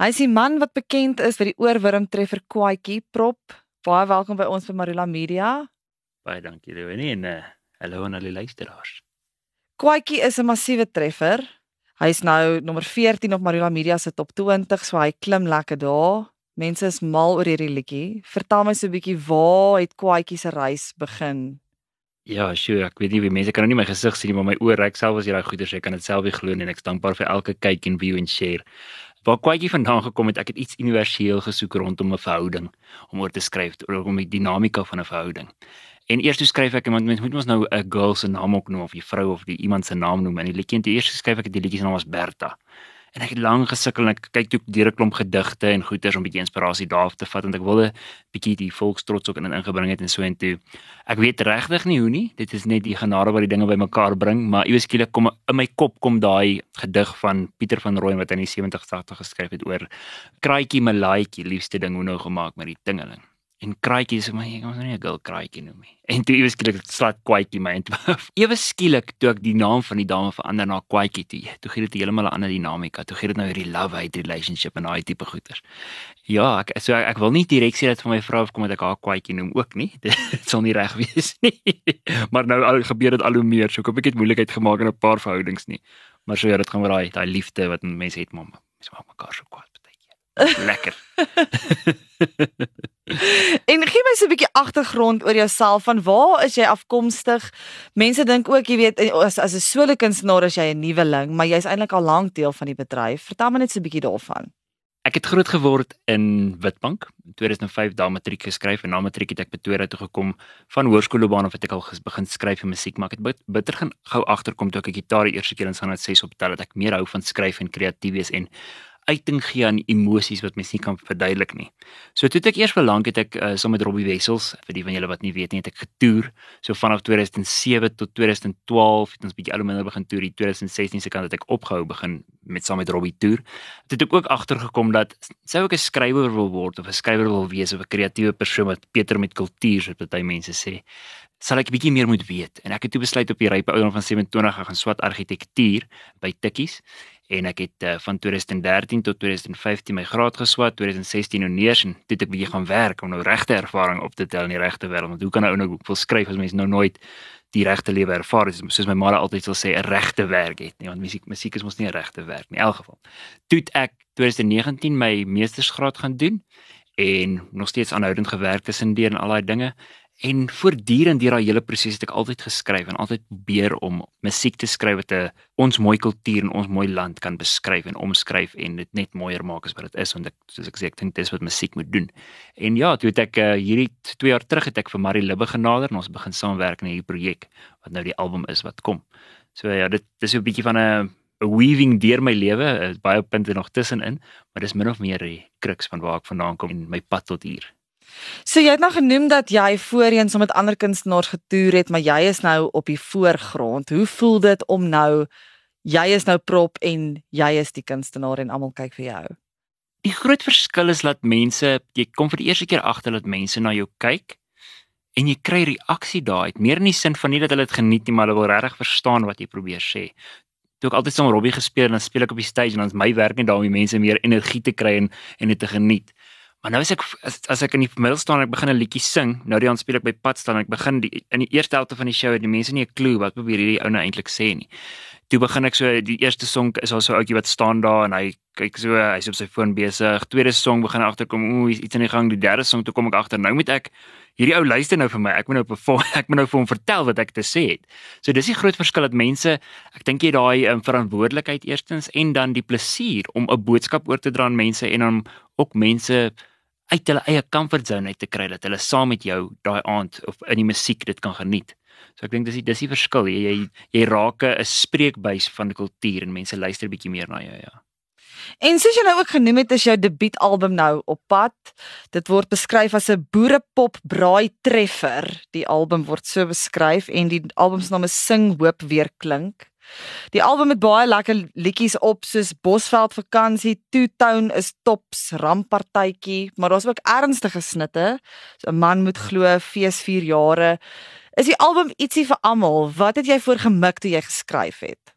Hy is die man wat bekend is vir die oorwurm treffer Kwaatjie Prop. Baie welkom by ons by Marula Media. Baie dankie Leonie en uh, hallo aan al die luisteraars. Kwaatjie is 'n massiewe treffer. Hy's nou nommer 14 op Marula Media se top 20, so hy klim lekker daar. Mense is mal oor hierdie liedjie. Vertel my so 'n bietjie waar het Kwaatjie se reis begin? Ja, sure, ek weet nie wie mense kan nou nie my gesig sien nie, maar my oë reik self as jy daai goeie sê, kan dit self nie glo nie en ek is dankbaar vir elke kyk en view en share. Waar Kwaatjie vandaan gekom het, ek het iets universeel gesoek rondom 'n verhouding om oor te skryf oor om die dinamika van 'n verhouding. En eers skryf ek iemand mens moet mos nou 'n girl se naam ook noem of 'n vrou of die iemand se naam noem en die liedjie en toe eers skryf ek die liedjie se naam was Bertha. En ek het lank gesukkel en ek kyk toe deur 'n klomp gedigte en goeters om 'n bietjie inspirasie daarop te vat want ek wilde bietjie die volkstrots ook in ingebring het en so en toe. Ek weet regtig nie hoe nie. Dit is net die genade wat die dinge bymekaar bring, maar iewes skielik kom in my kop kom daai gedig van Pieter van Rooyen wat in die 70's 80's geskryf het oor kraaitjie my laaitjie liefste ding hoe nou gemaak met die tingeling en kraaitjie sê maar ek ons nie 'n girl kraaitjie noem nie. En toe ewe skielik slat kwaatjie my en ewe skielik toe ek die naam van die dame verander na kwaatjie toe. Toe gee dit heeltemal 'n ander dinamika. Toe gee dit nou hierdie love hate relationship en daai tipe goeters. Ja, ek so ek, ek wil nie direk sê dat vir my vrou afkom dat ek haar kwaatjie noem ook nie. Dit sal nie reg wees nie. maar nou al gebeur dit al hoe meer. So ek hoop ek het moeilikheid gemaak in 'n paar verhoudings nie. Maar so ja, dit gaan oor daai daai liefde wat mense het, mamma. Mense maak mekaar so kwaad partykeer. Lekker. en gee my so 'n bietjie agtergrond oor jouself van waar is jy afkomstig? Mense dink ook jy weet as as 'n solo kunstenaar as jy 'n nuweling, maar jy's eintlik al lank deel van die bedryf. Vertel my net so 'n bietjie daarvan. Ek het groot geword in Witbank. In 2005 daar matriek geskryf en na matriek het ek Pretoria toe gekom van hoërskoolloopbaan of het ek al begin skryf vir musiek, maar ek het bitter gou agterkom toe ek gitaar die eerste keer in Sanad 6 optel dat ek meer hou van skryf en kreatief wees en uiting gee aan emosies wat mens nie kan verduidelik nie. So toe ek eers verlang het ek uh, saam met Robbie Wessels, vir die van julle wat nie weet nie, het ek getoer. So vanaf 2007 tot 2012 het ons bietjie alomindel begin toer. Die 2016 se kant het ek opgehou begin met saam met Robbie toer. Toe het ek ook agtergekom dat sou ek 'n skrywer wil word of 'n skrywer wil wees of 'n kreatiewe persoon wat Peter met kultuur so baie mense sê sal ek bietjie meer moet weet en ek het toe besluit op die rype ouderdom van 27 gaan swat argitektuur by Tikkies en ek het uh, van 2013 tot 2015 my graad geswat, 2016 nou neers en toe het ek bietjie gaan werk om nou regte ervaring op te tel in die regte wêreld. Want hoe kan 'n ou nou wil skryf as mens nou nooit die regte lewe ervaar het? Soos my ma altyd sal sê, 'n regte werk het nie, want musiek musiek is mos nie 'n regte werk nie in elk geval. Toe ek 2019 my meestersgraad gaan doen en nog steeds aanhoudend gewerk tussen deur en al daai dinge En voortdurend deur daai hele proses het ek altyd geskryf en altyd probeer om musiek te skryf wat 'n ons mooi kultuur en ons mooi land kan beskryf en omskryf en dit net mooier maak as wat dit is want ek soos ek sê ek dink dis wat musiek moet doen. En ja, toe het ek uh, hierdie 2 jaar terug het ek vir Marie Libbe genader en ons begin saamwerk in hierdie projek wat nou die album is wat kom. So ja, dit dis 'n bietjie van 'n 'n weaving deur my lewe, baie punte nog tussenin, maar dis min of meer die kruks van waar ek vandaan kom en my pad tot hier. So jy het nou genoem dat jy voorheen saam met ander kunstenaars getoer het, maar jy is nou op die voorgrond. Hoe voel dit om nou jy is nou prop en jy is die kunstenaar en almal kyk vir jou? Die groot verskil is dat mense, jy kom vir die eerste keer agter dat mense na jou kyk en jy kry reaksie daai. Meer in die sin van nie dat hulle dit geniet nie, maar hulle wil regtig verstaan wat jy probeer sê. Toe ek altyd saam Robbie gespeel en dan speel ek op die stage en dan is my werk net daarom om mense meer energie te kry en en dit te geniet. Maar nou as ek as, as ek in die middel staan en ek begin 'n liedjie sing, nou die aanspeel ek by pad staan en ek begin die, in die eerste helfte van die show het die mense nie 'n klou wat probeer hierdie ou nou eintlik sê nie. Toe begin ek so die eerste song is al so ouetjie wat staan daar en hy kyk so hy's op sy foon besig. Tweede song begin agterkom, ooh, iets in die gang. Die derde song toe kom ek agter. Nou moet ek hierdie ou luister nou vir my. Ek moet nou perform, ek moet nou vir hom vertel wat ek te sê het. So dis die groot verskil dat mense, ek dink jy daai um, verantwoordelikheid eerstens en dan die plesier om 'n boodskap oor te dra aan mense en dan ook mense uit hulle eie comfort zone uit te kry dat hulle saam met jou daai aand of in die musiek dit kan geniet. So ek dink dis die dis die verskil. Jy jy, jy raak 'n spreekbuis van die kultuur en mense luister bietjie meer na jou, ja. En soos jy nou ook genoem het, is jou debuutalbum nou op pad. Dit word beskryf as 'n boerepop braai treffer. Die album word so beskryf en die album se naam is Sing Hoop Weer Klink. Die album het baie lekker liedjies op soos Bosveld vakansie, Two Tone is tops, Rampartytjie, maar daar's ook ernstige snitte. So 'n man moet glo fees 4 jare. Is die album ietsie vir almal? Wat het jy voor gemik toe jy geskryf het?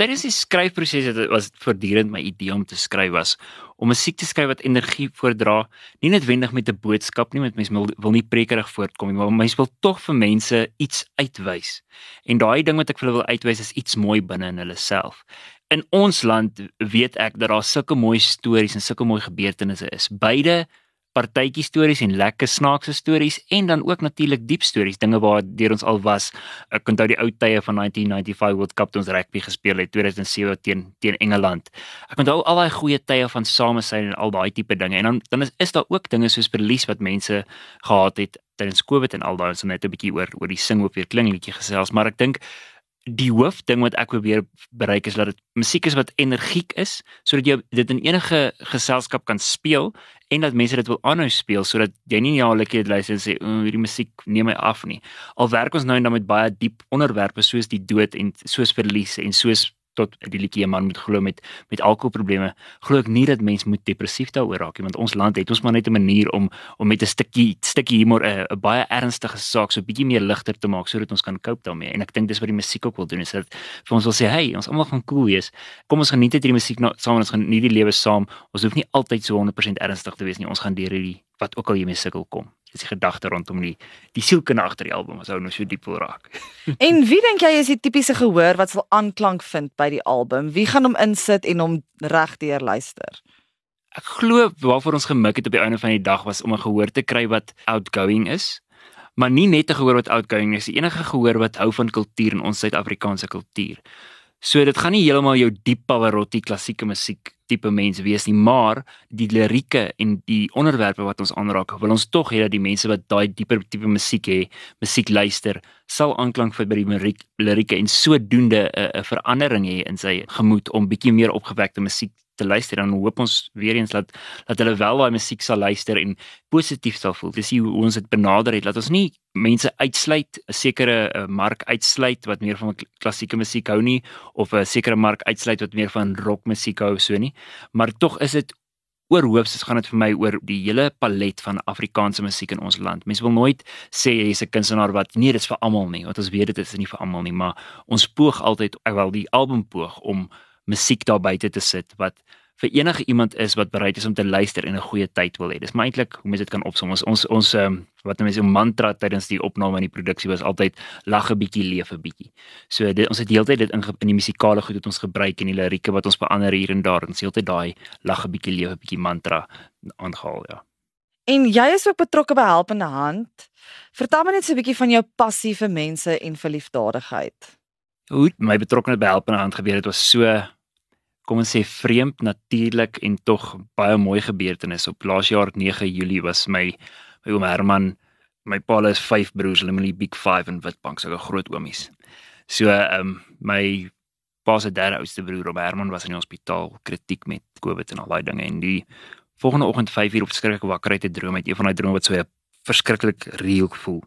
Tydens die skryfproses het was voortdurend my idee om te skryf was om musiek te skryf wat energie voordra, nie noodwendig met 'n boodskap nie, want mense wil, wil nie prekerig voortkom nie, maar mense wil tog vir mense iets uitwys. En daai ding wat ek vir hulle wil uitwys is iets mooi binne in hulle self. In ons land weet ek dat daar sulke mooi stories en sulke mooi gebeurtenisse is. Beide partytjie stories en lekker snaakse stories en dan ook natuurlik diep stories, dinge waar deur ons al was. Ek onthou die ou tye van 1995 World Cup toe ons rugby gespeel het 2007 teen teen Engeland. Ek onthou al daai goeie tye van samesyn en al daai tipe dinge. En dan dan is, is daar ook dinge soos verlies wat mense gehad het tydens Covid en al daai ons net 'n bietjie oor oor die sing op weer klingliedjie gesels, maar ek dink die hoofding wat ek probeer bereik is dat dit musiek is wat energiek is sodat jy dit in enige geselskap kan speel en dat mense dit wil aanhou speel sodat jy nie jaarlikie luister en sê hierdie musiek neem my af nie. Al werk ons nou en dan met baie diep onderwerpe soos die dood en soos verlies en soos tot die liedjie man moet glo met met alkoholprobleme glo ek nie dat mens moet depressief daaroor raak nie want ons land het ons maar net 'n manier om om met 'n stukkie stukkie humor 'n baie ernstige saak so bietjie meer ligter te maak sodat ons kan cope daarmee. En ek dink dis wat die musiek ook wil doen is dat vir ons wil sê hey ons almal gaan cool wees. Kom ons geniet dit hierdie musiek nou saam ons geniet die lewe saam. Ons hoef nie altyd so 100% ernstig te wees nie. Ons gaan deur hierdie wat ook al jy mee sukkel kom dis die gedagte rondom die die sielkunde agter die album as ou nou so diep wil raak. en wie dink jy is die tipiese gehoor wat sal aanklank vind by die album? Wie gaan hom insit en hom regdeur luister? Ek glo waarvoor ons gemik het op die einde van die dag was om 'n gehoor te kry wat outgoing is. Maar nie net 'n gehoor wat outgoing is, enige gehoor wat hou van kultuur en ons Suid-Afrikaanse kultuur. So dit gaan nie heeltemal jou diep Pavarotti klassieke musiek tipe mens wees nie, maar die lirieke en die onderwerpe wat ons aanraak, wil ons tog hê dat die mense wat daai dieper tipe musiek het, musiek luister, sal aanklank vind by die lirieke en sodoende 'n verandering hê in sy gemoed om bietjie meer opgewekte musiek te luister dan hoop ons weer eens dat dat hulle wel daai musiek sal luister en positief sal voel. Dis hoe ons dit benader het. Laat ons nie mense uitsluit, 'n sekere uh, mark uitsluit wat meer van klassieke musiek hou nie of 'n sekere mark uitsluit wat meer van rockmusiek hou so nie. Maar tog is dit oor hoofs gaan dit vir my oor die hele palet van Afrikaanse musiek in ons land. Mense wil nooit sê jy's 'n kunstenaar wat nee, dit is vir almal nie, want ons weet dit is nie vir almal nie, maar ons poog altyd, wel die album poog om musiek daar buite te sit wat vir enige iemand is wat bereid is om te luister en 'n goeie tyd wil hê. Dis maar eintlik hoe mense dit kan opsom. Ons ons ons um, wat mense 'n mantra tydens die opname en die produksie was altyd lag 'n bietjie, leef 'n bietjie. So dit ons het heeltyd dit in in die musikale goed wat ons gebruik en die lirieke wat ons verander hier en daar. Ons heeltyd daai lag 'n bietjie, leef 'n bietjie mantra aangehaal, ja. En jy is ook betrokke by Helpende Hand. Vertel my net so 'n bietjie van jou passie vir mense en vir liefdadigheid. Hoe my betrokkeheid by Helpende Hand gebeur het was so kom ons sê vreemd natuurlik en tog baie mooi gebeurtenis op laas jaar 9 Julie was my my oom Herman my pa is vyf broers hulle moet die big 5 in Witbank so 'n groot oomies. So ehm um, my pa se derde oudste broer oom Herman was in die hospitaal kritiek met covid en al daai dinge en die volgende oggend 5 uur op skrikkelike wakker uit 'n droom uit een van daai drome wat so 'n verskriklik reël gevoel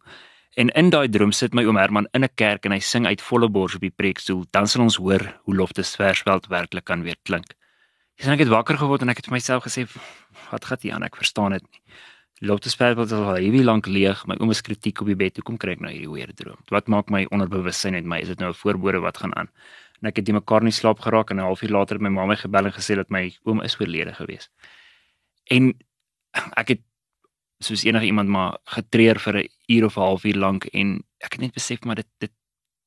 En in daai droom sit my oom Herman in 'n kerk en hy sing uit volle bors op die preekstoel. Dan sal ons hoor hoe loftes versveld werklik kan weer klink. Dis net ek het wakker geword en ek het vir myself gesê, "Wat gaan hier aan? Ek verstaan dit nie." Loftes versveld is al hierdie lank leeg. My oom is kritiek op die bed. Hoekom kry ek nou hierdie weer droom? Wat maak my onderbewussyn met my? Is dit nou 'n voorbode wat gaan aan? En ek het die mekaar nie slaap geraak en 'n halfuur later het my ma my gebel en gesê dat my oom is oorlede gewees. En ek het soos enige iemand maar getreur vir 'n uur of 'n halfuur lank en ek het net besef maar dit dit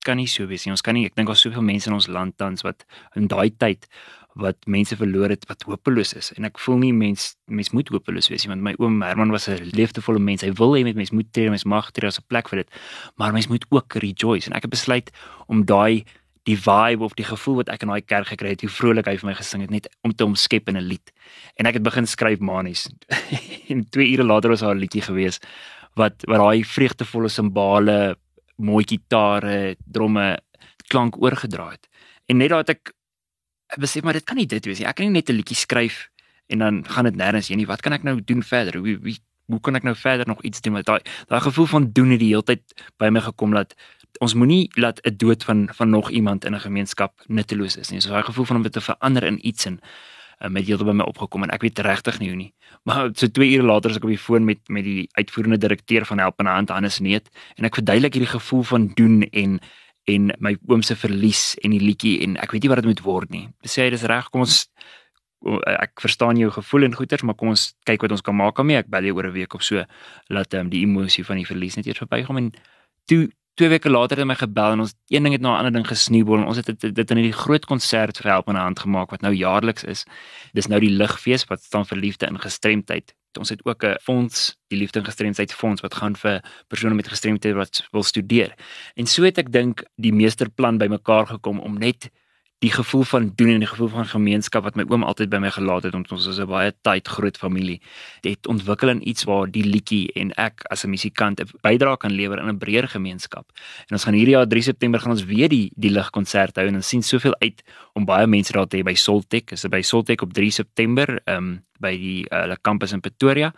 kan nie so wees nie. Ons kan nie ek dink daar's soveel mense in ons land tans wat in daai tyd wat mense verloor het wat hopeloos is en ek voel nie mens mens moet hopeloos wees nie want my oom Herman was 'n liefdevolle mens. Hy wil hê met mense moet tree, mens mag tree as 'n plek vir dit. Maar mens moet ook rejoice en ek het besluit om daai die vibe of die gevoel wat ek in daai kerk gekry het, hoe vrolik hy vir my gesing het net om te omskep in 'n lied. En ek het begin skryf manies. en 2 ure later was daar 'n liedjie gewees wat wat daai vreugdevolle simbale, mooi gitare, dromme klank oorgedra het. En net daai het ek besef maar dit kan nie dit wees nie. Ek kan nie net 'n liedjie skryf en dan gaan dit nêrens heen nie. Wat kan ek nou doen verder? Hoe wie hoe kan ek nou verder nog iets doen met daai daai gevoel van doen het die hele tyd by my gekom dat ons moenie laat 'n dood van van nog iemand in 'n gemeenskap nutteloos is nie. So daai gevoel van om dit te verander in iets en met heeltemal by my opgekom en ek weet regtig nie hoe nie. Maar so 2 ure later as ek op die foon met met die uitvoerende direkteur van Helpende Hand Hannes Neet en ek verduidelik hierdie gevoel van doen en en my oom se verlies en die liedjie en ek weet nie wat dit moet word nie. Sê hy dis reg, kom ons ek verstaan jou gevoel en goeters, maar kom ons kyk wat ons kan maak daarmee. Ek bel jou oor 'n week of so laat um, die emosie van die verlies net eers verbygaan en toe twee weke later het hy my gebel en ons een ding het na 'n ander ding gesneeubol en ons het dit, dit in hierdie groot konsert vir help in hand gemaak wat nou jaarliks is. Dis nou die ligfees wat staan vir liefde en gestremdheid. Ons het ook 'n fonds, die liefde en gestremdheid fonds wat gaan vir persone met gestremdheid wat wil studeer. En so het ek dink die meesterplan bymekaar gekom om net die gevoel van doen en die gevoel van gemeenskap wat my oom altyd by my gelaat het omdat ons is 'n baie tyd groot familie het ontwikkel in iets waar die liedjie en ek as 'n musikant 'n bydrae kan lewer in 'n breër gemeenskap. En ons gaan hierdie jaar 3 September gaan ons weer die die ligkonsert hou en ons sien soveel uit om baie mense daar te hê by Soltech. Is dit by Soltech op 3 September ehm um, by die uh, hulle kampus in Pretoria.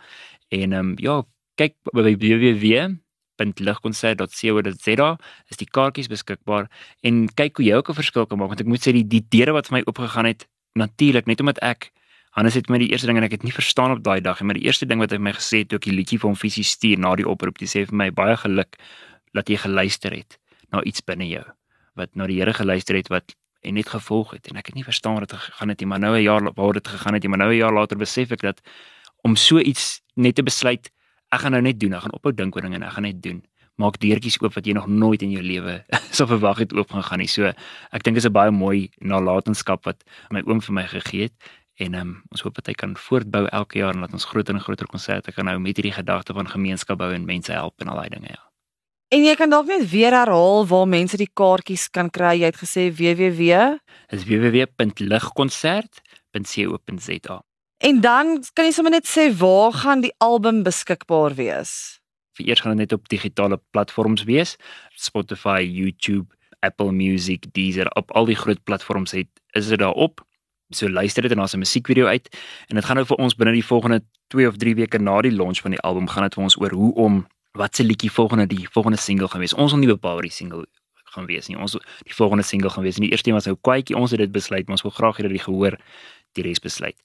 En ehm um, ja, kyk by www www.ligkonsert.co.za is die kaartjies beskikbaar en kyk hoe jy ook 'n verskil kan maak want ek moet sê die die deure wat vir my oopgegaan het natuurlik net omdat ek Hannes het my die eerste ding en ek het nie verstaan op daai dag en maar die eerste ding wat hy my gesê het toe ek die liedjie vir hom fisies stuur na die oproep dis sê vir my baie geluk dat jy geluister het na iets binne jou wat na die Here geluister het wat en net gevolg het. En ek het nie verstaan wat dit gegaan het nie maar nou 'n jaar waar dit gegaan het jy maar nou 'n jaar later besef ek dat om so iets net te besluit ek gaan nou net doen, ek gaan ophou dink oor dinge en ek gaan net doen. Maak deurtjies oop wat jy nog nooit in jou lewe sou verwag het oop gaan gaan nie. So ek dink dit is 'n baie mooi nalatenskap wat my oom vir my gegee het en um, ons hoop dat hy kan voortbou elke jaar en dat ons groter en groter konserte kan hou met hierdie gedagte van gemeenskap bou en mense help en al daai dinge ja. En jy kan dalk net weer herhaal waar mense die kaartjies kan kry. Jy het gesê www is www.ligkonsert.co.za. En dan kan jy sommer net sê waar gaan die album beskikbaar wees? Vir eers gaan dit net op digitale platforms wees, Spotify, YouTube, Apple Music, Deezer, op al die groot platforms het is dit daar op. So luister dit en daar's 'n musiekvideo uit en dit gaan nou vir ons binne die volgende 2 of 3 weke na die launch van die album gaan dit vir ons oor hoe om wat se liedjie volgende die volgende single gaan wees. Ons wil nie bepaal wat die single gaan wees nie. Ons die volgende single gaan wees. En die eerste een was nou Kwaitjie. Ons het dit besluit, maar ons wil graag hê dat die gehoor die res besluit.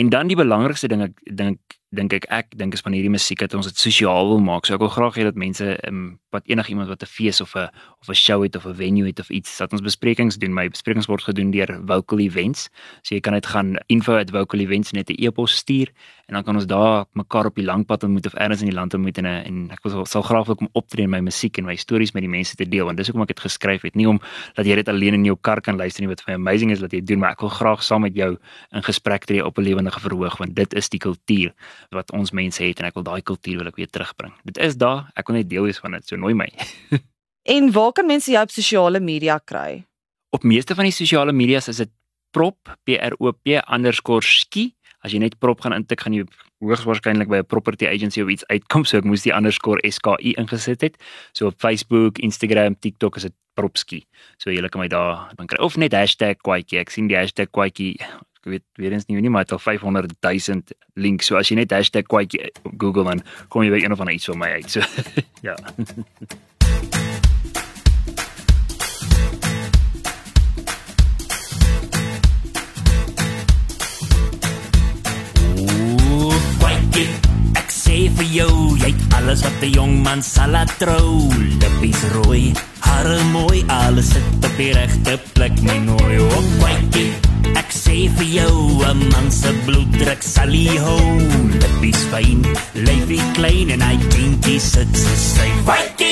En dan die belangrikste ding ek dink dink ek ek dink is van hierdie musiek dat ons dit sosiaal wil maak. So ek wil graag hê dat mense um, wat enigiemand wat 'n fees of 'n of 'n show het of 'n venue het of iets, dat ons besprekings doen. My besprekings word gedoen deur Vocal Events. So jy kan net gaan info@vocalevents net 'n e-pos stuur en dan kan ons daar mekaar op die lang pad ontmoet of elders in die land ontmoet en en ek wil sal graag wil kom optree in my musiek en my stories met die mense te deel want dis hoekom ek dit geskryf het. Nie om dat jy dit alleen in jou kar kan luister nie wat vir my amazing is dat jy doen, maar ek wil graag saam met jou in gesprek tree op 'n lewendige verhoog want dit is die kultuur wat ons mense het en ek wil daai kultuur wil ek weer terugbring. Dit is daar, ek wil net deel wees van dit. So nooi my. en waar kan mense jou op sosiale media kry? Op meeste van die sosiale media's is dit prop p r o p _ski. As jy net prop gaan intik gaan jy hoogs waarskynlik by 'n property agency of iets uitkom, so ek moes die underscore SKI ingesit het. So op Facebook, Instagram, TikTok is dit propski. So jy kan my daar kan kry of net #kwaitjie. Ek sien die #kwaitjie ek weet weer eens nie nie maar dit al 500 000 links so as jy net #kwaitjie Google dan kom jy by een of ander iets van my uit so ja Ek sê vir jou, jy het alles wat 'n jong man sal laat trou. Lippies rooi, hare mooi, alles sit op die regte plek, my nooi op kwaikie. Ek sê vir jou, 'n man se bloeddruk sal hy hou. Lippies fyn, lyfie klein en hy dink sit so sy. Fighty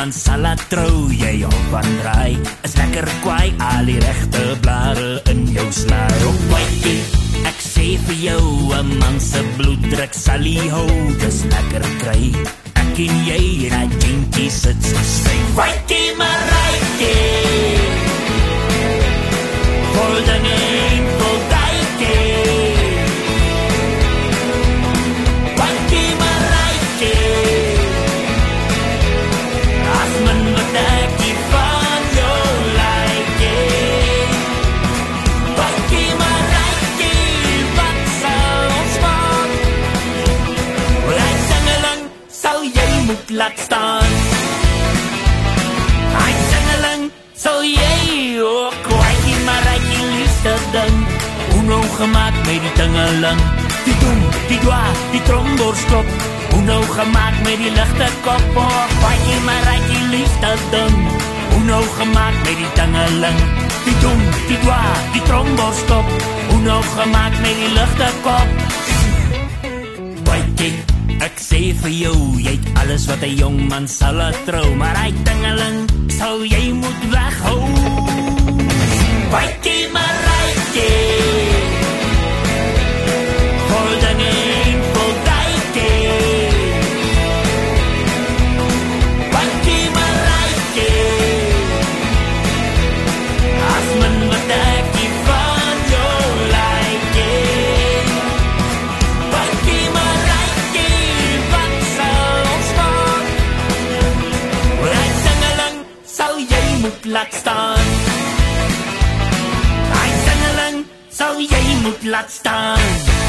wat 'n jong man sal laat trou. Jy op van draai, is lekker kwaai, al die regte blare in jou slaai. Oh, Frankie, ek sê vir jou, 'n man se bloeddruk sal hy hou, dis lekker kry. Ek en jy en hy dink jy sit so streng. Frankie, my right. Hold the name for Die dom, die dwa, die tromborsklop. Uno gemaak met die ligte kop. Oh, kwaaie maar ek liefste ding. Uno gemaak met die tingeling. Die dom, die dwa, die tromborsklop. Uno gemaak met die ligte kop. Kwaaie Ek sê vir jou, jy het alles wat 'n jong man sal trou, maar hy tingeling sou jy moet weghou. Baie maar ryke. Holding jy moet laat staan.